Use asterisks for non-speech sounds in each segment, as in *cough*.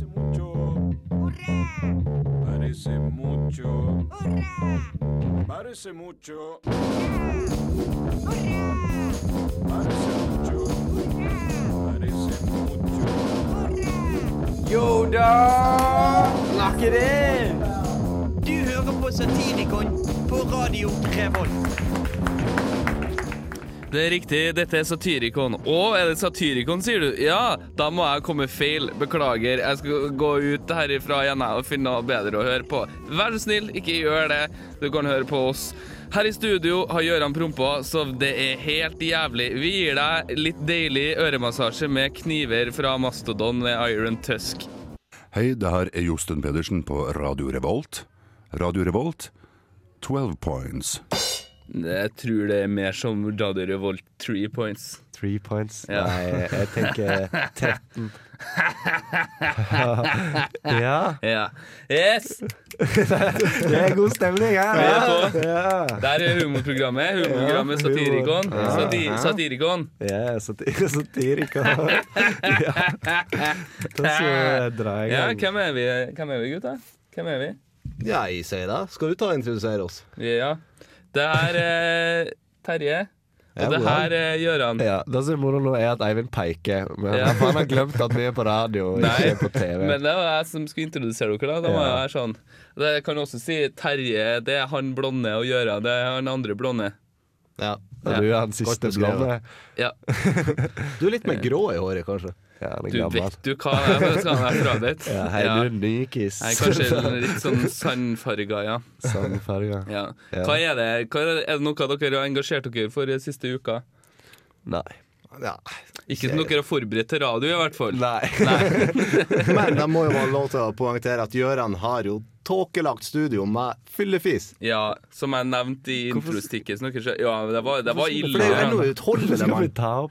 Parece mucho. Parece mucho. Parece mucho. Parece mucho. Yo da! Snakker det! Du hører på Satirikon på Radio Revolt. Det er riktig, dette er Satyricon. Å, er det Satyricon, sier du? Ja, da må jeg komme feil. Beklager. Jeg skal gå ut herifra igjen og finne noe bedre å høre på. Vær så snill, ikke gjør det. Du kan høre på oss. Her i studio har Gøran prompa, så det er helt jævlig. Vi gir deg litt deilig øremassasje med kniver fra Mastodon ved Iron Tusk. Hei, det her er Josten Pedersen på Radio Revolt. Radio Revolt, 12 points. Jeg tror det er mer som Radio Revolt three points. Three points? Ja. Nei, jeg tenker 13. *laughs* ja. Ja. Yes! Det er god stemning her. Vi er på. Ja. Der er humorprogrammet. Humorprogrammet Satirikon. humor. Sati Ja. Satirikon. Ja, satir Satirikon. ja. *laughs* Da så drar jeg i Ja, gang. hvem er vi, hvem er vi gutta? Hvem er vi? Ja, jeg sier det. Skal du ta og introdusere oss? Ja. Det er er Terje. Og Ja, det her er Gøran. Ja, det som er moro nå, er at Eivind peker. Men Ja. *laughs* han har glemt at vi er på radio Nei, ikke på TV. Men det var jeg som skulle introdusere dere. Da Da Ja. jeg sånn Det kan også si Terje, det er han blonde, og Gøran, det er han andre blonde. Ja. Du er den siste blonde. Ja, *laughs* Du er litt mer grå i håret, kanskje. Ja, du vet du hva jeg skal være ditt. Ja, hei, Ja. du nykis. Jeg er kanskje litt sånn sandfarga, ja. Sandfarga. ja. Ja. Hva er det? Hva er, det? er det noe dere har engasjert dere for i siste uka? Nei. Ja. Ikke som dere har forberedt til radio, i hvert fall. Nei. *laughs* *laughs* Men det må jo være lov til å poengtere at Gøran har jo tåkelagt studio med fyllefis. Ja, som jeg nevnte i introstikken. Ja, det var, det var ille. For det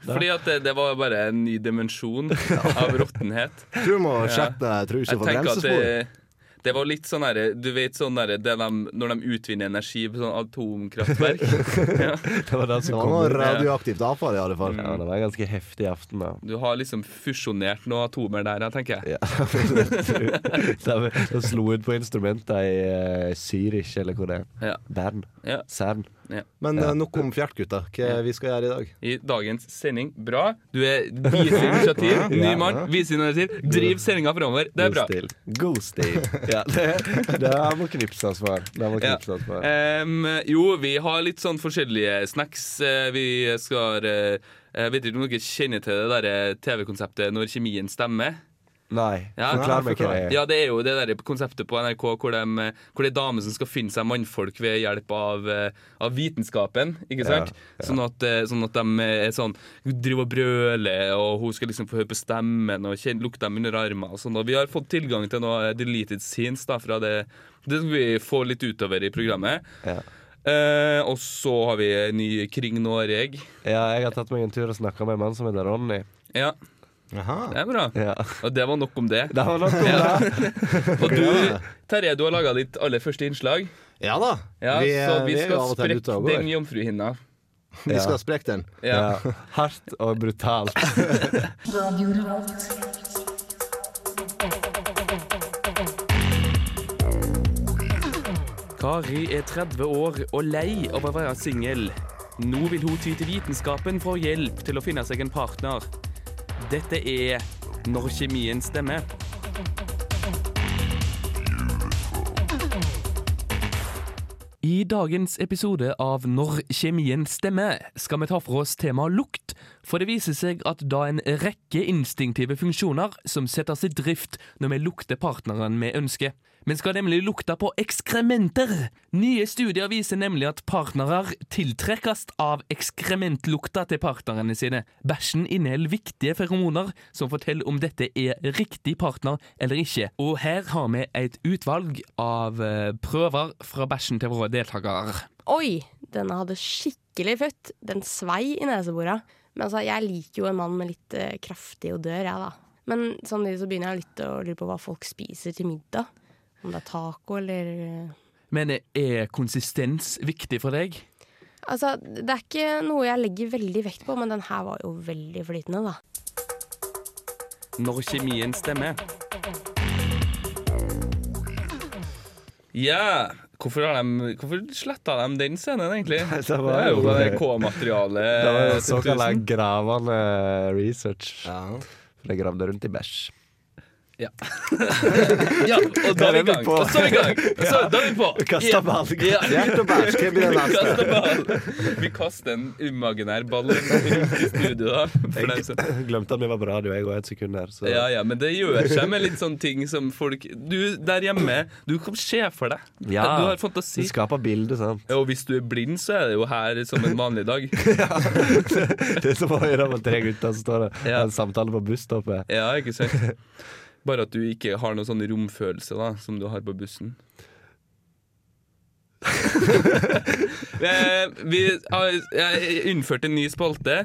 det? Fordi at det, det var bare en ny dimensjon *laughs* av råttenhet. Tror du må sjekke deg truse for bremsespor. Det var litt sånn derre Du vet sånn derre de, Når de utvinner energi på sånn atomkraftverk. *laughs* ja. Det var det Det som var kom noe ut. radioaktivt avfall, i alle fall. Ja, det var en ganske heftig aften, da. Du har liksom fusjonert noen atomer der, tenker jeg. Ja, *laughs* De slo ut på instrumentet i uh, Zürich, eller hvor det er. Ja. Bern. Ja. Cern. Men Ja. eh, nok om Fjertgutta. Hva ja. vi skal gjøre i dag? I dagens sending. Bra. Du er viser initiativ. Ny mann, viser initiativ. Driv sendinga framover. Det er bra. Stil. God stil. Ja, *laughs* det, det må knipses for. Det må Ja. knipses for. Em, jo, vi har litt sånn forskjellige snacks. Eh, Vi skal uh, Jeg vet ikke om dere kjenner til det eh, TV-konseptet Når kjemien stemmer? Nei, Ja. forklar meg hva det er. Ja, det er jo det der konseptet på NRK hvor, de, hvor det er damer som skal finne seg mannfolk ved hjelp av, eh, av vitenskapen. Ikke sant? Ja, ja. Sånn, at, eh, sånn at de er sånn driver og brøler, og hun skal liksom få høre på stemmen og kjenne, lukte dem under armene. Og sånn. Og vi har fått tilgang til noe deleted scenes da, fra det. Det skal vi få litt utover i programmet. Ja. Eh, og så har vi en ny Kring Noreg. ja, jeg har tatt meg en tur og snakka med en mann som heter Ronny. Ja, Jaha. det er bra. Ja. Og det var nok om det. Det var nok om Ja. det. *laughs* Og du, Terje, du har laga ditt aller første innslag. Ja da. Ja, vi, så vi vi skal sprekke den jomfruhinna. Vi skal sprekke den. Ja. Ja. Hardt og brutalt. *laughs* Kari er 30 år og lei av å være singel. Nå vil hun ty til vitenskapen for hjelp til å finne seg en partner. Dette er Når kjemien stemmer. I dagens episode av Når kjemien stemmer skal vi ta for oss temaet lukt, for det viser seg at da en rekke instinktive funksjoner som settes i drift når vi lukter partneren vi ønsker. Vi skal nemlig lukte på ekskrementer. Nye studier viser nemlig at partnere tiltrekkes av ekskrementlukta til partnerne sine. Bæsjen inneholder viktige feromoner som forteller om dette er riktig partner eller ikke. Og her har vi et utvalg av eh, prøver fra bæsjen til våre deltakere. Oi, denne hadde skikkelig futt. Den svei i neseborene. Men altså, jeg liker jo en mann med litt eh, kraftig odør, jeg, da. Men sånn samtidig så begynner jeg litt å lure på hva folk spiser til middag. Om det er taco eller eh, Men er konsistens viktig for deg? Altså, det er ikke noe jeg legger veldig vekt på, men den her var jo veldig flytende, da. Når kjemien stemmer. Ja, Hvorfor, har de, hvorfor sletta de den scenen, egentlig? Det *laughs* Det var er jo jo- bare K-materiale. *laughs* Det var jo såkalt gravende research. Ja. For jeg gravde rundt i bæsj. *laughs* Ja, og da er vi i gang. Og så er vi i gang. Så, da er vi på. *laughs* Kasta ball. Ja. Neste? Ball. Vi kaster en imaginær ball rundt i studio, da. Jeg glemte at vi var på radio, jeg òg, et sekund her. Så. Ja, ja, men det gjør seg med litt sånne ting som folk Du der hjemme, du kan se for deg. Ja. Du har fantasi. Du skaper bilde, sant. Ja, Og hvis du er blind, så er det jo her som en vanlig dag. *laughs* Det er som å høre om tre gutter som står og Ja. har en samtale på busstoppet. Ja, ikke sant? Bare at du ikke har noen sånn romfølelse da som du har på bussen. *laughs* Eh, vi har jeg innført en ny spalte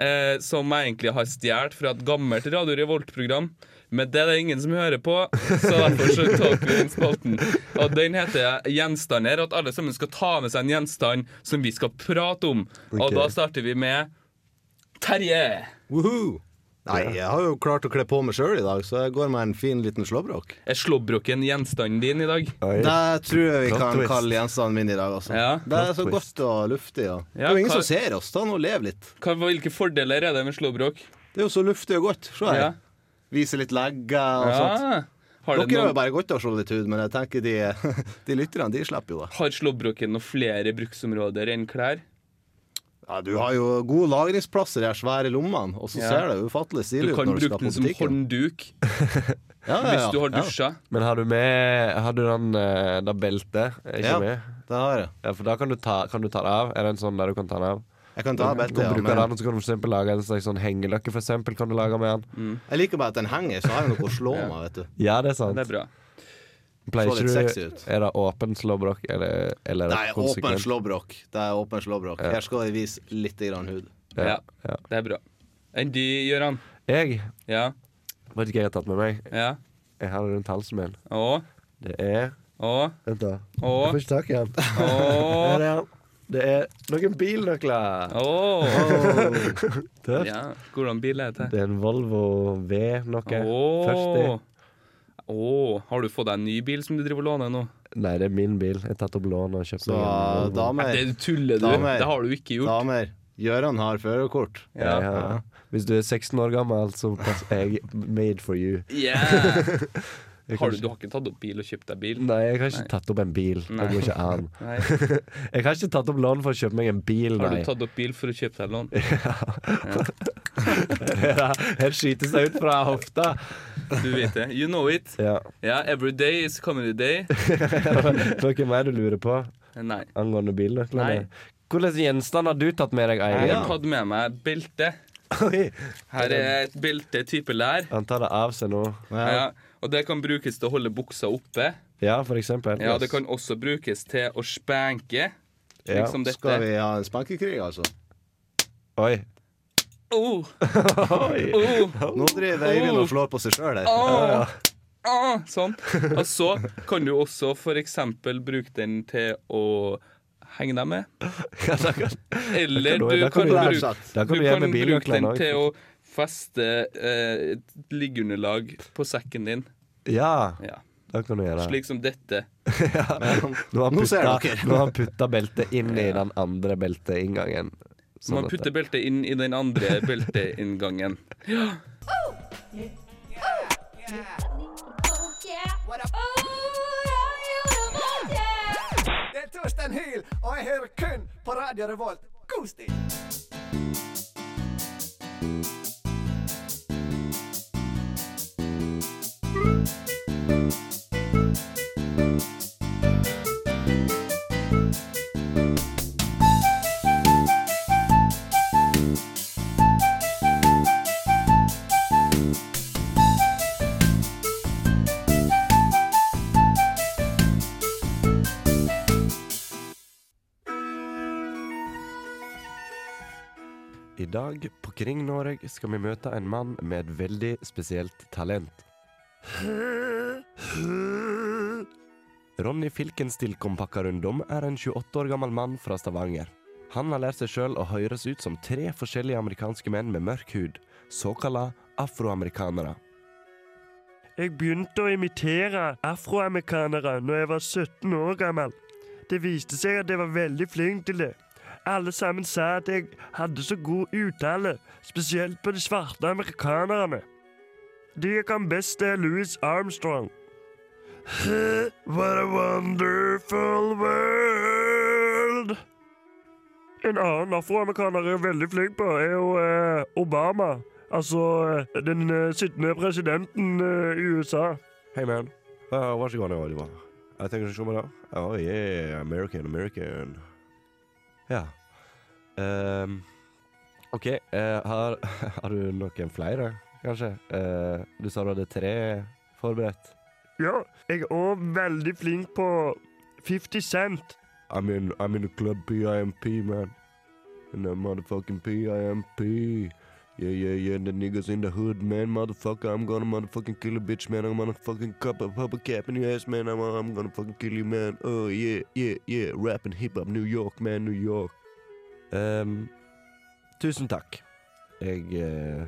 eh, som jeg egentlig har stjålet fra et gammelt Radio Revolt-program. Men det er det ingen som hører på, så derfor så tok vi den spalten. Og den heter 'Gjenstander', at alle sammen skal ta med seg en gjenstand som vi skal prate om. Og da starter vi med Terje. Woohoo! Nei, jeg har jo klart å kle på meg sjøl i dag, så jeg går med en fin liten slåbrok. Er slåbroken gjenstanden din i dag? Oi. Det tror jeg vi Plot kan twist. kalle gjenstanden min i dag. Altså. Ja. Det er så twist. godt og luftig. Og. Ja, det er jo ingen hva- som ser oss. Ta nå og lev litt. Hva, hvilke fordeler er det med slåbrok? Det er jo så luftig og godt. Se her. Ja. Vise litt legger og sånt. Ja. Har, det Dere har jo noen, bare godt av solitude, men jeg tenker de, *laughs* de lytterne de slipper jo det. har slåbroken noen flere bruksområder enn klær? Ja, Du har jo gode lagringsplasser i de svære lommene, og så Ja. ser det ufattelig Du stilig ut kan når du bruke skal den som håndduk *laughs* Ja, ja, hvis du har Ja, dusja. Men har du med Har du den, eh, beltet? Er ikke Ja. med? det har jeg. Ja, for da kan du ta, kan du ta det av. Er det en sånn der du kan ta den av? Jeg kan ta beltet, Du ja, men den, så kan du for eksempel lage en slags sånn hengeløkke, for eksempel, kan du lage med den. jeg liker bare at den henger, så har jeg noe å slå med, vet du. Ja, det er sant. Det er bra. Pleier ikke du. Er det åpen slåbrok, eller, eller Det er åpen slåbrok. Det er åpen slåbrok. Ja. Her skal jeg vise litt grann hud. Ja. ja. Det er bra. Enn du, Gøran? Jeg Ja. vet ikke hva jeg har tatt med meg. Ja. Jeg har det rundt halsen min. Åh. Det er Åh. Vent, da. Åh. Jeg får ikke tak i den. Er han. Det er noen bilnøkler. Oh. *laughs* Tøft. Ja. Hvordan bil er det? Det er en Volvo V noe. 40. Å. Har du fått deg en ny bil som du driver og låner nå? Nei, det er min bil. Jeg har tatt opp lån og kjøpt Så meg en damer, Det tuller du. Damer. Det har du ikke gjort. damer Gøran har førerkort. Ja, Ja. ja. Hvis du er 16 år gammel, så pass- er jeg made for you. Yeah. *laughs* Har du, du har ikke tatt opp bil og kjøpt deg bil? Nei, jeg har ikke Nei. tatt opp en bil. Det går ikke an. *laughs* *laughs* Jeg har ikke tatt opp lån for å kjøpe meg en bil, Har du tatt opp bil for å kjøpe deg lån? Her skytes det ut fra hofta. Du vet det. You know it. Ja. Ja, every day is comedy day. *laughs* Noe mer du lurer på Nei. angående bilnøklene? Hvilke gjenstander gjenstand har du tatt med deg, Jeg har tatt med meg belte. Oi, Her er et belte type lær. Han tar det av seg nå. Ja, og det kan brukes til å holde buksa oppe. Ja, for eksempel. Ja, Det kan også brukes til å spanke, Ja. Liksom dette. Skal vi ha en spankekrig, altså? Oi. Oh, *laughs* oh, Nå driver Eivind og slår på seg sjøl her. ah, ah, sånn. Og så kan du også eksempel bruke den til å henge deg med. Ja, da kan, Eller Da kan du- da kan du- bruke da kan Du du kan bruke den til å feste eh, et liggeunderlag på sekken din. Ja, Ja. da kan du gjøre. Slik som dette. *laughs* Dere. Nå har han putta beltet inn i den andre belteinngangen. Så man putter beltet inn i den andre *laughs* belteinngangen. Det er Torstein Hyl, og jeg hører kun på Radio Revolt. God stil! Kring Norge skal vi møte en mann med et veldig spesielt talent. Ronny Filkenstilkom Pakkarundom er en 28 år gammel mann fra Stavanger. Han har lært seg sjøl å høres ut som tre forskjellige amerikanske menn med mørk hud, såkalla afroamerikanere. Jeg begynte å imitere afroamerikanere når jeg var 17 år gammel. Det viste seg at jeg var veldig flink til det. Alle sammen sa at jeg hadde så god uttale, spesielt på de svarte amerikanerne. De jeg kan best, er Louis Armstrong. What a wonderful world. En annen afroamerikaner jeg er veldig flink på, er jo eh, Obama. Altså eh, den eh, sittende presidenten eh, i USA. Hey man, uh, what's going on, Oliver? Jeg tenker ikke på det. Oh yeah, American, American. Ja. Um, OK, uh, har, *laughs* har du noen flere, kanskje? Uh, du sa du hadde tre forberedt. Ja, jeg er òg veldig flink på 50 Cent. I'm in, I'm in the club PIMP, man. In the motherfucking PIMP. Yeah, yeah, yeah, the niggas in the hood, man, motherfucker. I'm gonna motherfucking kill a bitch, man. I'm gonna fucking cup a pop a cap in your ass, man. I'm, I'm gonna fucking kill you, man. Oh, yeah, yeah, yeah. Rapping hiphop, New York, man, New York. Um, tusen takk. Jeg uh,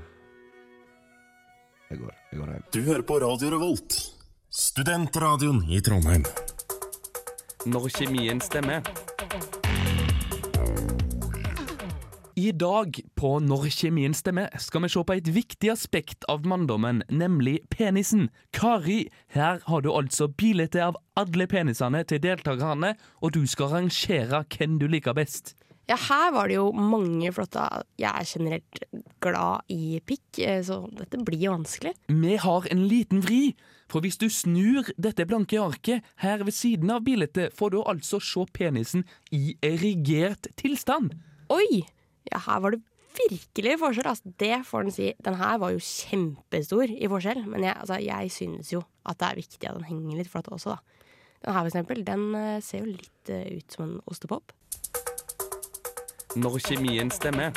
Jeg går. Jeg går hjem. Du hører på Radio Revolt, studentradioen i Trondheim. Når kjemien stemmer. I dag, på Når kjemien stemmer, skal vi se på et viktig aspekt av manndommen, nemlig penisen. Kari, her har du altså bilde av alle penisene til deltakerne, og du skal rangere hvem du liker best. Ja, her var det jo mange flotte Jeg er generelt glad i pikk, eh, så dette blir vanskelig. Vi har en liten vri, for hvis du snur dette blanke arket her ved siden av bildet, får du altså se penisen i erigert tilstand. Oi! Ja, her var det virkelig forskjell. Altså. Det får den si. Den her var jo kjempestor i forskjell, men jeg, altså, jeg synes jo at det er viktig at den henger litt flatt også, da. Den her, for eksempel, den eh, ser jo litt eh, ut som en ostepop. Når kjemien stemmer.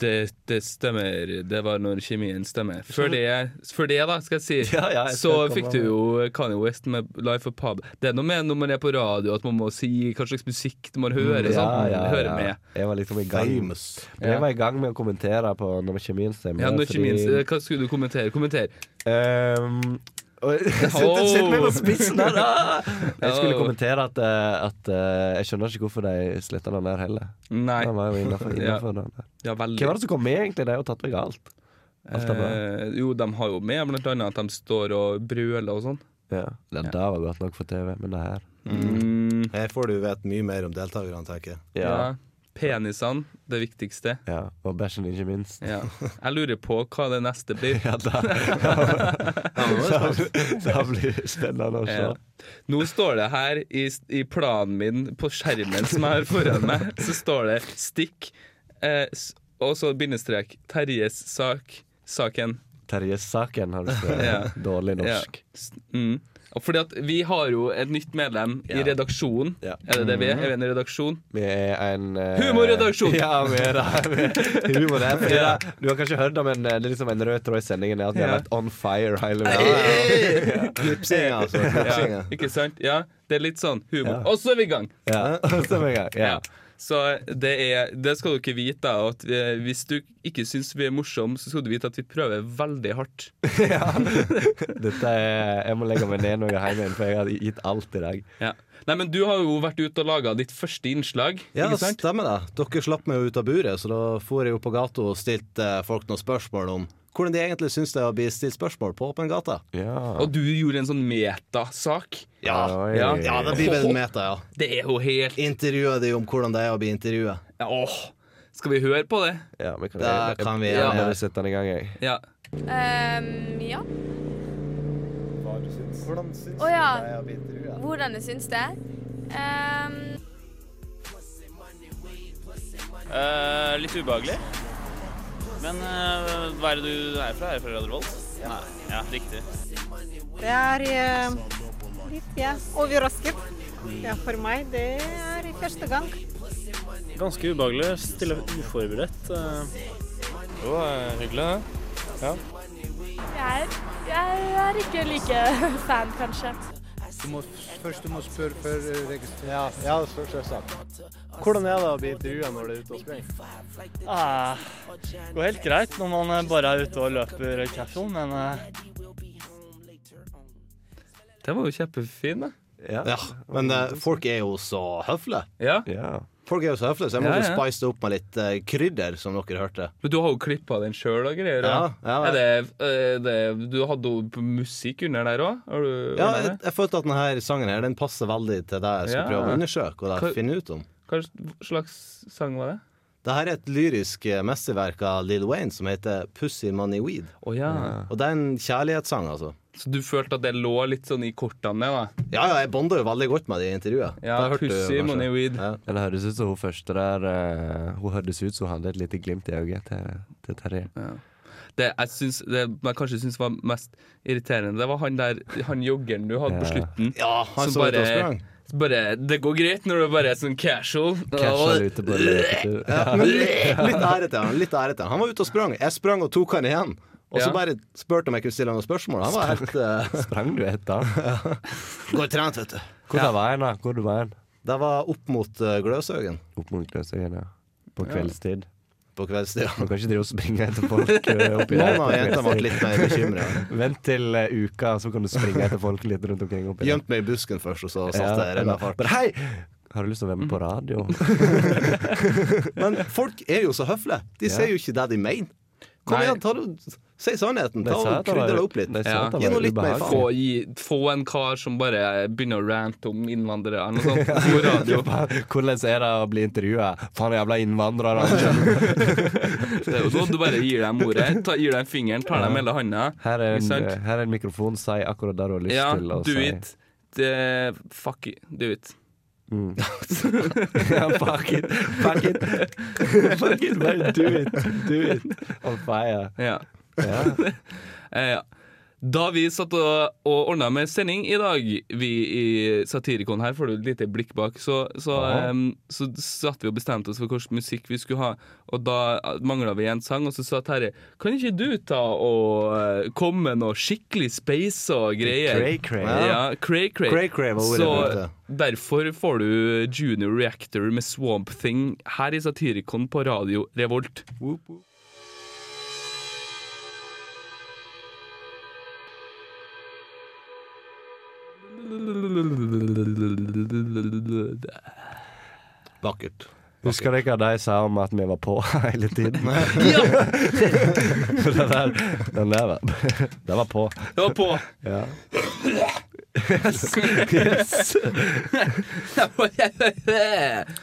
Det, det stemmer. Det var når kjemien stemmer. Før det, før det da, skal jeg si, *laughs* Ja, ja, jeg så fikk du jo Kanye West med Life of Pub. Det er noe med når man er på radio at man må si hva slags musikk man hører. Ja, sånn. ja, hører ja. med. Jeg var liksom i gang. Famous. Jeg var i gang med å kommentere på når kjemien stemmer. Ja, når fordi- kjemien, Hva skulle du kommentere? Kommenter. Ehm, og- Sett meg på spissen her, da! *laughs* Jeg skulle kommentere at, eh, at eh, Jeg skjønner ikke hvorfor de sletta den der heller. Nei. Den var jo innenfor, *laughs* Ja. den der. Ja. Hvem var det som kom med, egentlig? De har jo tatt vekk alt. Alt. Eh, jo, de har jo med blant annet at de står og brøler og sånn. Ja. Det der var godt nok for TV, men det her Mm, Her får du vite mye mer om deltakerne, tenker jeg. ja. Ja. Penisene, det viktigste. ja. Og bæsjen, ikke minst. Ja. Jeg lurer på hva det neste blir. *laughs* Ja, da, *laughs* da, da blir det spennende å se. Ja. Nå står det her i, i planen min på skjermen som jeg har foran meg, så står det 'stikk' eh, og så bindestrek 'Terjes sak'. Saken. Terjes saken har du skrevet. Ja. Dårlig norsk. Ja Mm. Og fordi at vi har jo et nytt medlem i Ja. redaksjonen. Ja. Er det det vi er? Er vi en redaksjon? Vi er en eh, Humorredaksjon! *laughs* Ja, vi er det. Vi Humor er fordi det, Du har kanskje hørt om men eh, det er liksom en rød tråd i sendingen er at vi har Ja. vært on fire hele veien. Klipsing, *laughs* altså. Ja, Knipsing. ikke sant? Ja, det er litt sånn humor. Ja. Og så er vi i gang! Ja. *laughs* Så er vi i gang. Ja. Ja. Så det, er, det skal dere vite, at eh, hvis du ikke syns vi er morsomme, så skal du vite at vi prøver veldig hardt. *laughs* Dette er Jeg må legge meg ned når jeg er hjemme igjen, for jeg har gitt alt i dag. Ja. Nei, men du har jo vært ute og laga ditt første innslag, Ja, ikke sant? stemmer det. Dere slapp meg jo ut av buret, så da for jeg jo på gata og stilte eh, folk noen spørsmål om hvordan de egentlig syns det er å bli stilt spørsmål på åpen gate. Ja. Og du gjorde en sånn metasak. Ja, ja. ja det blir vel en meta, ja. Det er jo helt Intervjue de om hvordan det er å bli intervjua. ja, Åh, Skal vi høre på det? Ja, vi kan, Det jeg, kan vi jeg, jeg, sette den i gang, jeg. Ja. Um, ja. Hvordan syns oh, ja. det er å bli intervjua? Hvordan jeg syns det? Um... Uh, litt ubehagelig. Men uh, hva er det du er fra? Er du fra Radio Ja. Nei. Ja, riktig. Det er uh, litt ja, overrasket. Ja, for meg det er første gang. Ganske ubehagelig. Stille uforberedt. Jo, uh. eh, hyggelig det. Ja. jeg, jeg er ikke like fan, kanskje. Du må, først du må spørre før eh, registrere. Ja, ja selvsagt. Hvordan er det å bli intervjua når du er ute og springer? Ah, det går helt greit når man eh, bare er ute og løper casual, men eh, Det var jo kjempefint, da. Ja, men eh, folk er jo så høflige. Ja. Folk er jo så høflige, så jeg må Ja, ja. spice det opp med litt uh, krydder, som dere hørte. Men du har jo klippa den sjøl og greier. Ja, ja, ja, Er det, er det, du hadde jo musikk under der òg? Ja, jeg, jeg følte at denne sangen her, den passer veldig til det jeg skal Ja. prøve å undersøke og finne ut om. Hva slags sang var det? Det her er et lyrisk eh, mesterverk av Lil Wayne som heter Pussy Money Weed. Oh, ja. Og det er en kjærlighetssang, altså. Så du følte at det lå litt sånn i kortene? da? Ja, ja, jeg bonda jo veldig godt med det i intervjuet. Ja, Det hørte du Pussy kanskje. Money Weed. Ja. Det høres ut som hun første der uh, Hun hørtes ut som hun hadde et lite glimt i øyet til, til Terje. Det jeg, syns, det jeg kanskje syns var mest irriterende, det var han der Han joggeren du hadde på slutten. Ja, han så ut og sprang. Bare Det går greit når du bare er sånn casual. Casual ute på løpetur. Ja, men litt, litt ære til han. Litt ære til han. Han var ute og sprang. Jeg sprang og tok han igjen. Og så Ja. bare spurte om jeg kunne stille han noen spørsmål. Han var helt uh... Sprang du etter han? Går trent, vet du. Hvor Ja. det var han da? Hvor var han? Det var opp mot uh, Gløshaugen. Opp mot Gløshaugen, ja. På Ja. kveldstid. På kveldstid, ja. Man kan ikke drive og springe etter *laughs* folk. eh, oppi Noen der av jentene ble litt mer bekymra. *laughs* Vent til uh, uka, så kan du springe etter folk litt rundt omkring. Gjemt meg i busken først, og så satt jeg renna fart. Bare hei! Har du lyst til å være med på radio? *laughs* Men folk er jo så høflige. De Ja. sier jo ikke det de mener. Kom Nei. igjen, ta det, si sannheten. Ta og at det opp litt. Ja. Gi noe litt mer. Få, gi, få en kar som bare begynner å rante om innvandrere eller noe sånt *laughs* på radio. Hvordan er det å bli intervjua? Faen, jævla innvandrere. *laughs* Det er jo sånn du bare gir dem ordet, ta, gir dem fingeren, tar dem hele handa. Her er, en, her er en mikrofon. Si akkurat det du har lyst Ja, til å do si. it. The, fuck it. Do it. Mm. *laughs* fuck it. Fuck it. fuck it, bare do it. Do it. On fire. Ja. Ja. *laughs* Eh. Da vi satt og, og ordna med sending i dag, vi i Satirikon her, får du et lite blikk bak, så, så, Ja. um, så satt vi og bestemte oss for hvilken musikk vi skulle ha. Og da mangla vi en sang, og så sa Terje kan ikke du ta og eh, komme med noe skikkelig space og greier? Cray-cray. Ja, cray-cray. Cray-cray Så derfor får du Junior Reactor med Swamp Thing her i Satirikon på radio Revolt. Vakkert. Husker dere de sa om at vi var på *laughs* hele tiden? *laughs* Ja! den der, den der var, den var på. Det var på. Ja.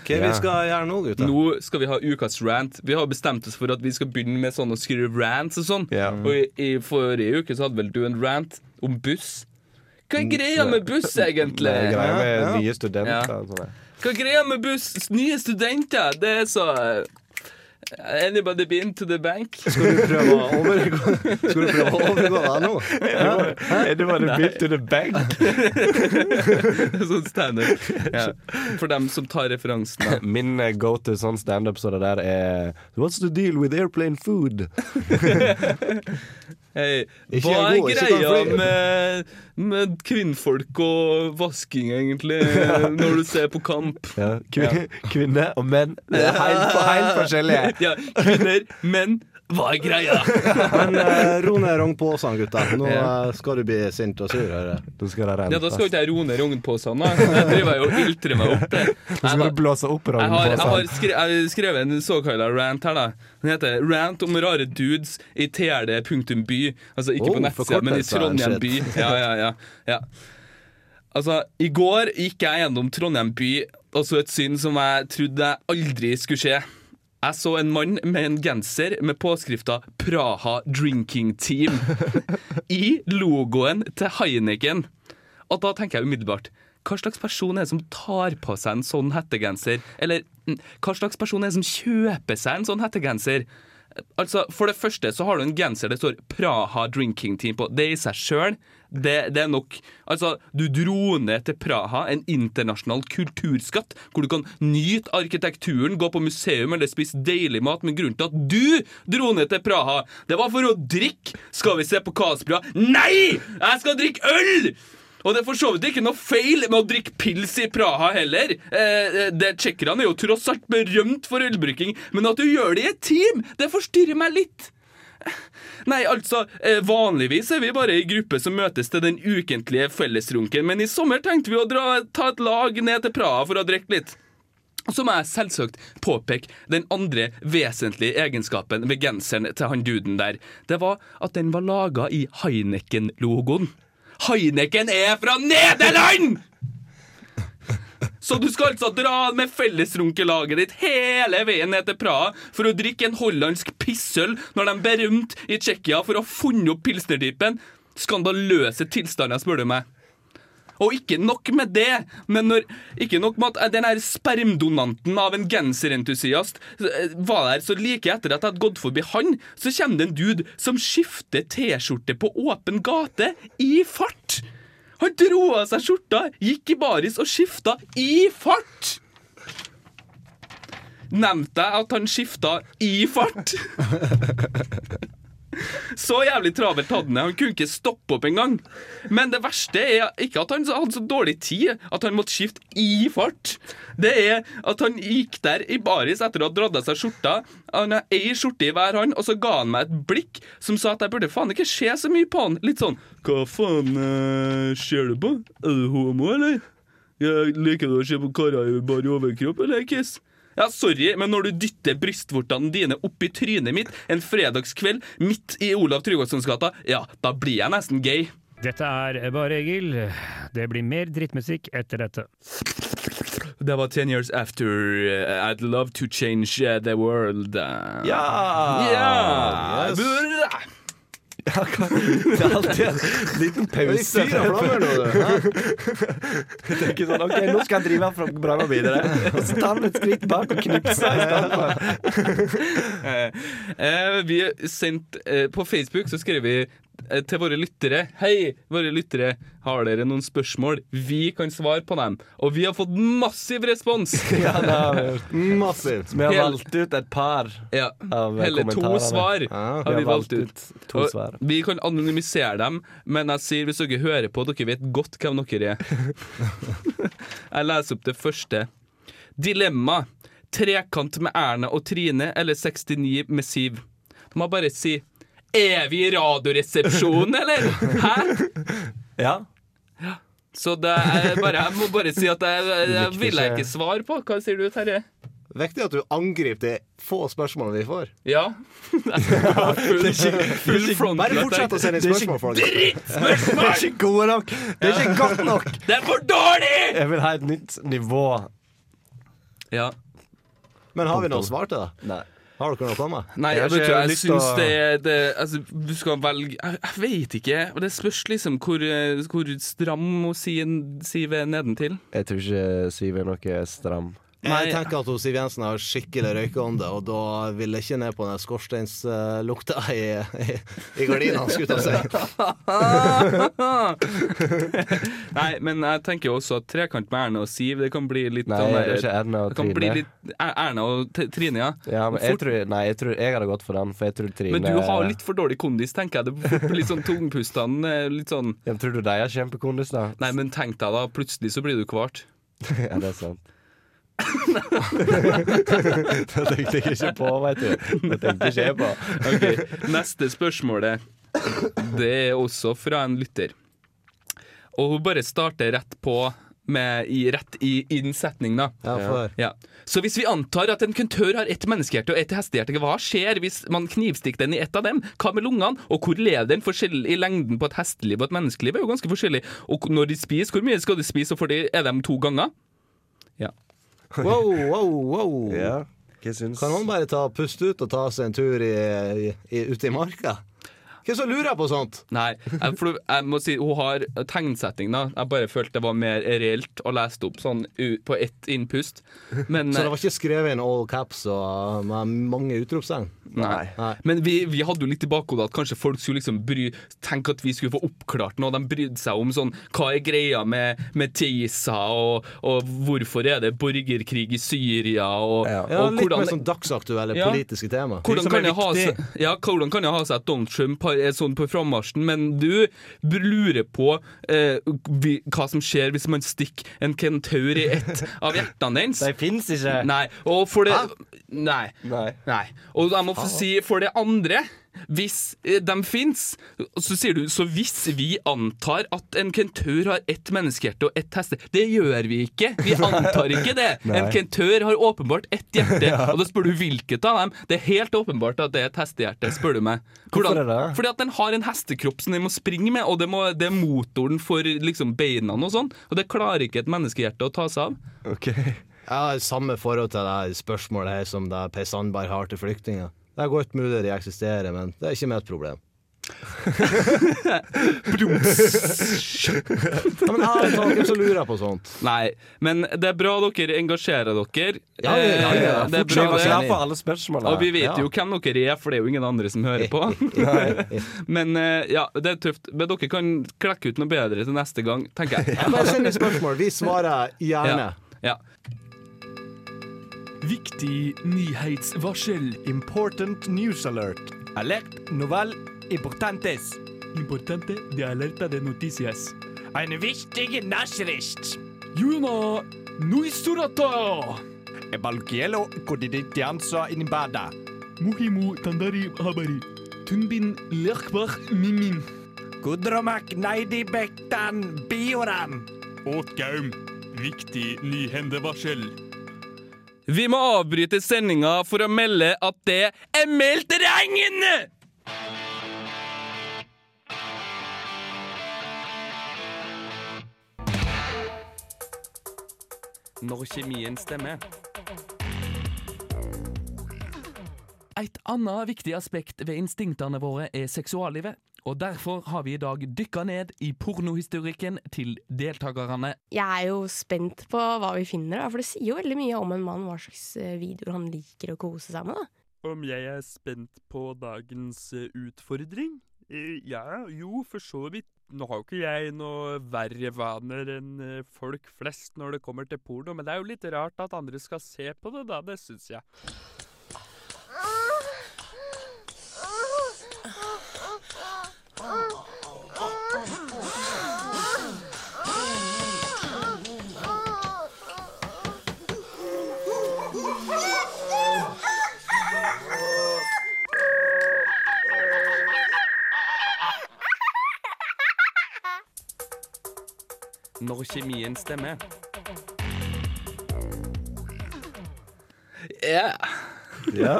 Hva vi skal gjøre nå, gutta? Nå skal vi ha ukas rant. Vi har bestemt oss for at vi skal begynne med sånn å skrive rants og sånn. Og i, i forrige uke så hadde vel du en rant om buss. Hva er greia med buss, egentlig? Det er greia med Ja. nye studenter. Ja. der. Hva er greia med buss? Nye studenter, det er så Anybody been to the bank? Skal du prøve å overgå Skal du prøve å overgå deg nå? Anybody been to the bank? *laughs* sånn standup. Ja. For dem som tar referansen. da. Min eh, go to sånn standup så det der er What's the deal with airplane food? *laughs* Hei, hva er god, greia med, med kvinnfolk og vasking, egentlig, *laughs* når du ser på kamp? Ja, kvin *laughs* Kvinner og menn det er helt, helt *laughs* forskjellige. Ja, kvinner, menn, hva er greia? *laughs* Men eh, ro ned rognposen, gutta. Nå Ja. eh, skal du bli sint og sur. Hører jeg. Da skal det Ja, da skal ikke jeg roe ned rognposene. da. Jeg driver jo og iltrer meg opp. *laughs* det. Da skal du blåse opp Jeg har, jeg har skre, jeg skrevet en såkalla rant her, da. Den heter 'Rant om rare dudes i TRD.by'. Altså ikke Oh, på nettsida, men i forkortelse, Trondheim shit. by. Ja, ja, ja, ja. Altså, i går gikk jeg gjennom Trondheim by og så et syn som jeg trodde jeg aldri skulle skje. Jeg så en mann med en genser med påskrifta 'Praha Drinking Team' *laughs* i logoen til Heineken. Og da tenker jeg umiddelbart hva slags person er det som tar på seg en sånn hettegenser? Eller mm, hva slags person er det som kjøper seg en sånn hettegenser? Altså, For det første så har du en genser det står 'Praha Drinking Team' på. Det i seg sjøl, det, det er nok. Altså, Du dro ned til Praha, en internasjonal kulturskatt, hvor du kan nyte arkitekturen, gå på museum eller spise deilig mat. Men grunnen til at du dro ned til Praha, det var for å drikke! Skal vi se på Kaspia? Nei! Jeg skal drikke øl! Og det er for så vidt ikke noe feil med å drikke pils i Praha heller. Eh, det Tsjekkerne er jo tross alt berømt for ølbrukking, men at du gjør det i et team, det forstyrrer meg litt. *laughs* Nei, altså, eh, vanligvis er vi bare ei gruppe som møtes til den ukentlige fellesrunken, men i sommer tenkte vi å dra, ta et lag ned til Praha for å drikke litt. Så må jeg selvsagt påpeke den andre vesentlige egenskapen ved genseren til han duden der. Det var at den var laga i Heineken-logoen. Heineken er fra Nederland! Så du skal altså dra med fellesrunkelaget ditt hele veien ned til Praha for å drikke en hollandsk pissøl når de er berømt i Tsjekkia for å ha funnet opp pilsnertypen? Skandaløse tilstander, spør du meg. Og ikke nok med det, men når, ikke nok med at den her spermdonanten av en genserentusiast eh, var der så like etter at jeg hadde gått forbi han, så kommer det en dude som skifter T-skjorte på åpen gate i fart. Han dro av seg skjorta, gikk i baris og skifta i fart. Nevnte jeg at han skifta i fart? *laughs* Så jævlig travelt hadde han. Han kunne ikke stoppe opp engang. Men det verste er ikke at han hadde så dårlig tid at han måtte skifte i fart. Det er at han gikk der i baris etter å ha dratt av seg skjorta. Han har ei skjorte i hver hånd, og så ga han meg et blikk som sa at jeg burde faen ikke se så mye på han. Litt sånn Hva faen uh, ser du på? Er du homo, eller? Jeg liker du å se på karer i bar overkropp, eller, Kiss? Ja, sorry, men når du dytter brystvortene dine opp i trynet mitt en fredagskveld midt i Olav Tryggvasons gata, ja, da blir jeg nesten gay. Dette er Bare Egil. Det blir mer drittmusikk etter dette. Det var Ten Years After uh, I'd Love To Change uh, The World. Ja! Ja! Yes. Ja, hva? Det er alltid en liten pause. *laughs* Jeg tenker sånn, ok, Nå skal jeg drive fra bra videre. Og så tar han et skritt bak og knipser i stedet. *laughs* Eh, eh, vi sendt, eh, På Facebook så skrev vi til våre lyttere Hei, våre lyttere, har dere noen spørsmål? Vi kan svare på dem. Og vi har fått massiv respons! *laughs* Ja, det har vi gjort. Massivt. Vi har Hel- valgt ut et par Ja, av Hele to svar Ja, har vi valgt ut. to Og svar. Vi kan anonymisere dem, men jeg sier hvis dere hører på, dere vet godt hvem dere er. *laughs* jeg leser opp det første. Dilemma. Trekant med Erna og Trine eller 69 med Siv. Må bare si Er vi i Radioresepsjonen, eller? Hæ? Ja. Så det er bare, jeg må bare si at jeg, jeg, jeg vil jeg ikke svare på. Hva sier du, Terje? Viktig at du angriper de få spørsmålene vi får. Ja. *laughs* full, Det er ikke- full front. Bare fortsett å sende inn Det er ikke spørsmål, folkens. Drittspørsmål! *laughs* Det er ikke gode nok! Det er ikke godt nok! *laughs* Det er for dårlig! Jeg vil ha et nytt nivå. Ja. Men har vi noe svar til det? Nei. Har dere noe på meg? Nei, jeg, jeg, jeg syns å- det, det altså, Du skal velge Jeg, jeg vet ikke. Og Det spørs liksom hvor, eh, hvor stram hun Siv er nedentil. Jeg tror ikke Siv er noe stram. Nei. Jeg tenker at Siv Jensen har skikkelig røykeånde, og da vil jeg ikke ned på den skorsteinslukta i, i, i gardinene, skulle jeg si. *laughs* Nei, men jeg tenker jo også at trekant med Erna og Siv Det kan bli litt Nei, sånn det er ikke Erna og Trine. litt Er- Erna og Trine, ja. Ja, men jeg tror, nei, jeg tror jeg hadde gått for den, for jeg tror Trine Men du har litt for dårlig kondis, tenker jeg. Det blir litt sånn tungpustene. eh, Litt sånn ja, Tror du de har kjempekondis, da? Nei, men tenk deg da, plutselig så blir du kvart. *laughs* ja, det er sant. Det tenkte jeg ikke på, veit du. Det tenkte ikke jeg på. Okay. Neste spørsmål Det er også fra en lytter. Og hun bare starter rett på med i, rett i innsetning, da. Ja. Ja. Så hvis vi antar at en kuntør har ett menneskehjerte og ett hestehjerte, hva skjer hvis man knivstikker den i ett av dem? Hva med lungene? Og hvor lever den forskjell i lengden på et hesteliv og et menneskeliv? er jo ganske forskjellig. Og når de spiser, hvor mye skal de spise, og for de, er de to ganger? Ja. Wow, wow, wow. Ja, hva syns Kan han bare ta puste ut og ta seg en tur i, i, i, ute i marka? Hvem som lurer på sånt? Nei, jeg, for jeg må si hun har tegnsetting, da. Jeg bare følte det var mer reelt å lese det opp sånn u- på ett innpust. Men, Så det var ikke skrevet inn all caps og med mange utropstegn? Nei. Nei. Men vi, vi hadde jo litt i bakhodet at kanskje folk skulle liksom bry Tenke at vi skulle få oppklart noe. De brydde seg om sånn Hva er greia med, med TISA, og, og hvorfor er det borgerkrig i Syria, og, Ja, og litt mer sånn dagsaktuelle Ja. politiske tema. hvordan kan, jeg ha ja, hvordan kan jeg ha seg at Donald Trump har har, er sånn på frammarsjen, men du lurer på eh, vi, hva som skjer hvis man stikker en kentaur i ett av hjertene dens. *laughs* De fins ikke. Nei. Og for det Nei. Nei. Og jeg må få si for det andre hvis eh, de fins, så sier du så hvis vi antar at en kentaur har ett menneskehjerte og ett heste Det gjør vi ikke. Vi antar ikke det. *laughs* En kentaur har åpenbart ett hjerte, *laughs* Ja. og da spør du hvilket av dem. Det er helt åpenbart at det er et hestehjerte, spør du meg. Hvorfor er det? Fordi at den har en hestekropp som den må springe med, og det, må, det er motoren for liksom beina og sånn. Og det klarer ikke et menneskehjerte å ta seg av. Jeg har samme forhold til det spørsmålet her som det Per Sandberg har til flyktninger. Det er godt mulig de eksisterer, men det er ikke mitt problem. *laughs* ja, men ærlig talt, hvem som lurer på sånt? Nei, men det er bra dere engasjerer dere. Ja, ja, ja, ja. Eh, Det er Fortsatt bra det. Og vi vet Ja. jo hvem dere er, for det er jo ingen andre som hører på. *laughs* Men eh, ja, det er tøft. Men dere kan klekke ut noe bedre til neste gang, tenker jeg. Ja, Bare send spørsmål. Vi svarer gjerne. Ja. Viktig nyhetsvarsel. Important news alert. Alert novel importantes. Importante de alerta de noticias. En viktig Nachricht. Juna Nuisurata! Ebalkielo kodiditiansa inibada. Muhimu tandari habari. Tunbin lekbar mimim. Gudromak naidi bektan bioram. Åtgaum. Viktig nyhendevarsel. Vi må avbryte sendinga for å melde at det er meldt regn! Når kjemien stemmer. Et annet viktig aspekt ved instinktene våre er seksuallivet. Og Derfor har vi i dag dykka ned i pornohistorikken til deltakerne. Jeg er jo spent på hva vi finner, da, for det sier jo veldig mye om en mann hva slags eh, videoer han liker å kose seg med. da. Om jeg er spent på dagens eh, utfordring? Eh, Ja, jo, for så vidt. Nå har jo ikke jeg noe verre vaner enn folk flest når det kommer til porno, men det er jo litt rart at andre skal se på det, da. Det syns jeg. Når kjemien stemmer. Ja. Ja,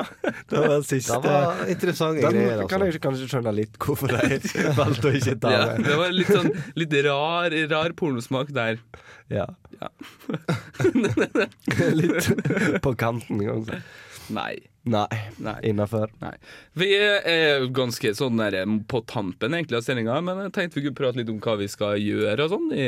det var det siste. Det var interessante Den greier, altså. kan jeg kanskje skjønne litt hvorfor de *laughs* valgte å ikke ta Ja, det var litt sånn litt rar, rar pornosmak der. Ja. Ja. *laughs* litt på kanten, kan du si. Nei. Nei. Nei. Innafor. Vi er ganske sånn der på tampen egentlig av sendinga, men jeg tenkte vi kunne prate litt om hva vi skal gjøre og sånn i,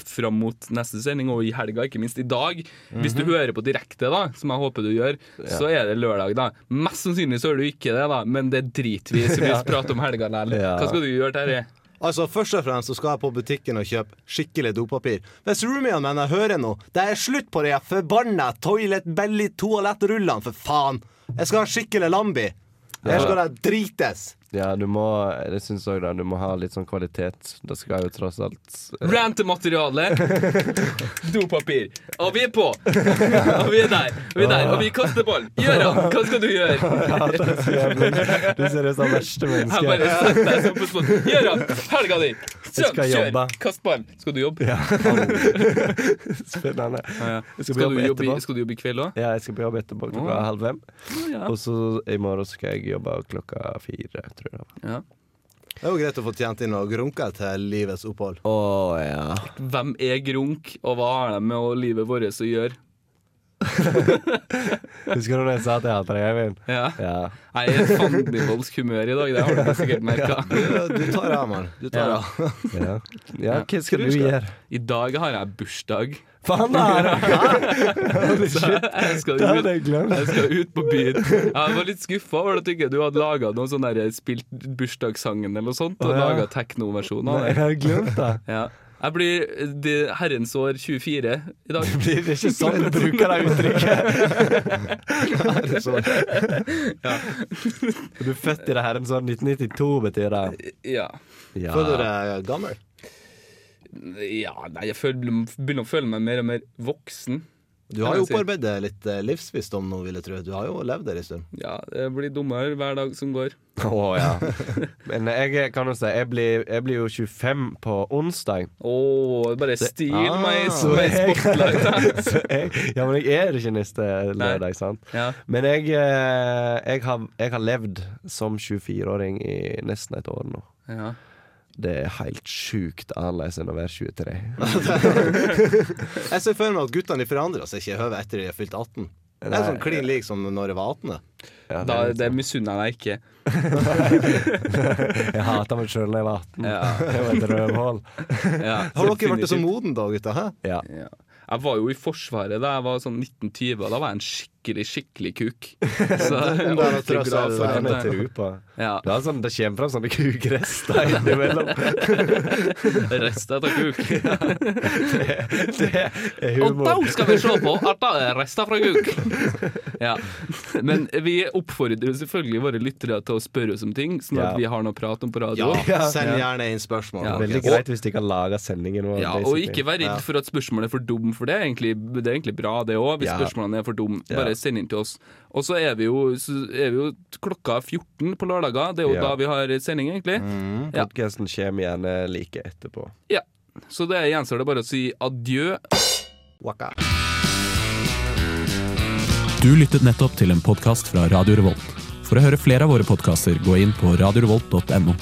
fram mot neste sending, og i helga, ikke minst i dag. Hvis du Mhm. hører på direkte, da, som jeg håper du gjør, så er det lørdag, da. Mest sannsynlig så gjør du ikke det, da, men det driter vi i, så vi *laughs* Ja. prater om helga likevel. Ja. Hva skal du gjøre, Terje? Altså, Først og fremst så skal jeg på butikken og kjøpe skikkelig dopapir. Hvis roomien mine hører noe, det er slutt på de forbanna toilet belly toalettrullene, for faen! Jeg skal ha skikkelig Lambi. Her skal det drites. Ja, du må Jeg syns òg det. Du må ha litt sånn kvalitet. Det skal jo tross alt eh, Rantemateriale, *laughs* dopapir. Og vi er på! Og vi er der. Og vi er der. Og vi kaster ball. Gøran, hva skal du gjøre? *laughs* Ja, det er så. Du ser ut som det verste Jeg bare mennesket. setter deg sånn på spot. Gøran, helga di! Kjør, kjør! Kast ball. Skal du jobbe? Ja. *laughs* Spennende. Ja, ja. Jeg Skal, skal du jobbe, i- skal du jobbe i kveld òg? Ja, jeg skal på jobb etterpå klokka halv fem. ja. Og så i morgen skal jeg jobbe klokka fire, tror jeg. det var. Ja. Det er jo greit å få tjent inn noen grunker til livets opphold. Å ja. Hvem er grunk, og hva har de med livet vårt å gjøre? *laughs* Husker du da jeg sa at jeg hater deg, Eivind? Ja. Ja. Jeg er i fandenivoldsk humør i dag, det har du sikkert merka. Du tar av, mann. Du tar av. *laughs* Ja. ja, hva skal du gjøre? I dag har jeg bursdag. Faen, da! *laughs* det? Så shit. jeg skal Det ut, hadde jeg glemt. jeg skal ut på byen. Jeg var litt skuffa over at ikke du hadde laga noe sånn der spilt bursdagssangen eller noe sånt, og Å, ja. laga teknoversjoner. det. jeg hadde glemt det. Ja. Jeg blir det herrens år 24 i dag. Det blir ikke sånn du bruker det uttrykket. *laughs* Herrens år. ja. Du er født i det herrens år 1992, betyr det. Ja. Ja. Føler du deg gammel? Ja, nei, jeg føler, begynner å føle meg mer og mer voksen. Du har jo opparbeidet litt eh, livsvisdom nå, vil jeg tro. Du har jo levd der en stund. Ja, jeg blir dummere hver dag som går. Å ja. *laughs* Men jeg kan jo si, jeg blir, jeg blir jo 25 på onsdag. Å, bare stil Ah, meg så som et spotlight. ja, men jeg er ikke neste lørdag, sant? Ja. Men jeg, eh, jeg, har, jeg har levd som 24-åring i nesten et år nå. Ja. Det er helt sjukt annerledes enn å være 23. *laughs* Jeg ser for meg at guttene forandrer seg ikke i høvet etter de har fylt 18. Det er sånn klin lik som når jeg var 18. Ja, Da, det misunner jeg deg ikke. *laughs* Jeg hata meg sjøl da jeg var 18. Ja. *laughs* Det var et røvhull. Ja, Har dere blitt så moden da, gutta? Ja. Ja. Jeg var jo i Forsvaret da jeg var sånn 1920, og da var jeg en skikkelig, skikkelig skikkelig kuk. *laughs* Så jeg er Det er ordentlig glad for Det på. Ja. Det, er sånn, det kommer fram sånne kukrester innimellom. *laughs* rester etter kuk. *laughs* det er humor. Og da skal vi se på at det er rester fra kuk. Ja. Men vi oppfordrer selvfølgelig våre lyttere til å spørre oss om ting, sånn at Ja. vi har noe å prate om på radio. Ja, send gjerne inn spørsmål. Ja. Veldig greit hvis de kan lage sendingen vår. Ja, og ikke vær redd for at spørsmålet er for dum, for det er egentlig, det er egentlig bra, det òg. Hvis Ja. spørsmålene er for dum, bare send inn til oss. Og så er vi jo, så er vi jo klokka 14 på lørdager. Det er jo Ja. da vi har sending, egentlig. Ja. Podcasten kommer gjerne like etterpå. ja. Så det gjenstår det bare å si adjø. Waka. Du lyttet nettopp til en podkast fra Radio Revolt. For å høre flere av våre podkaster, gå inn på radiorevolt.no.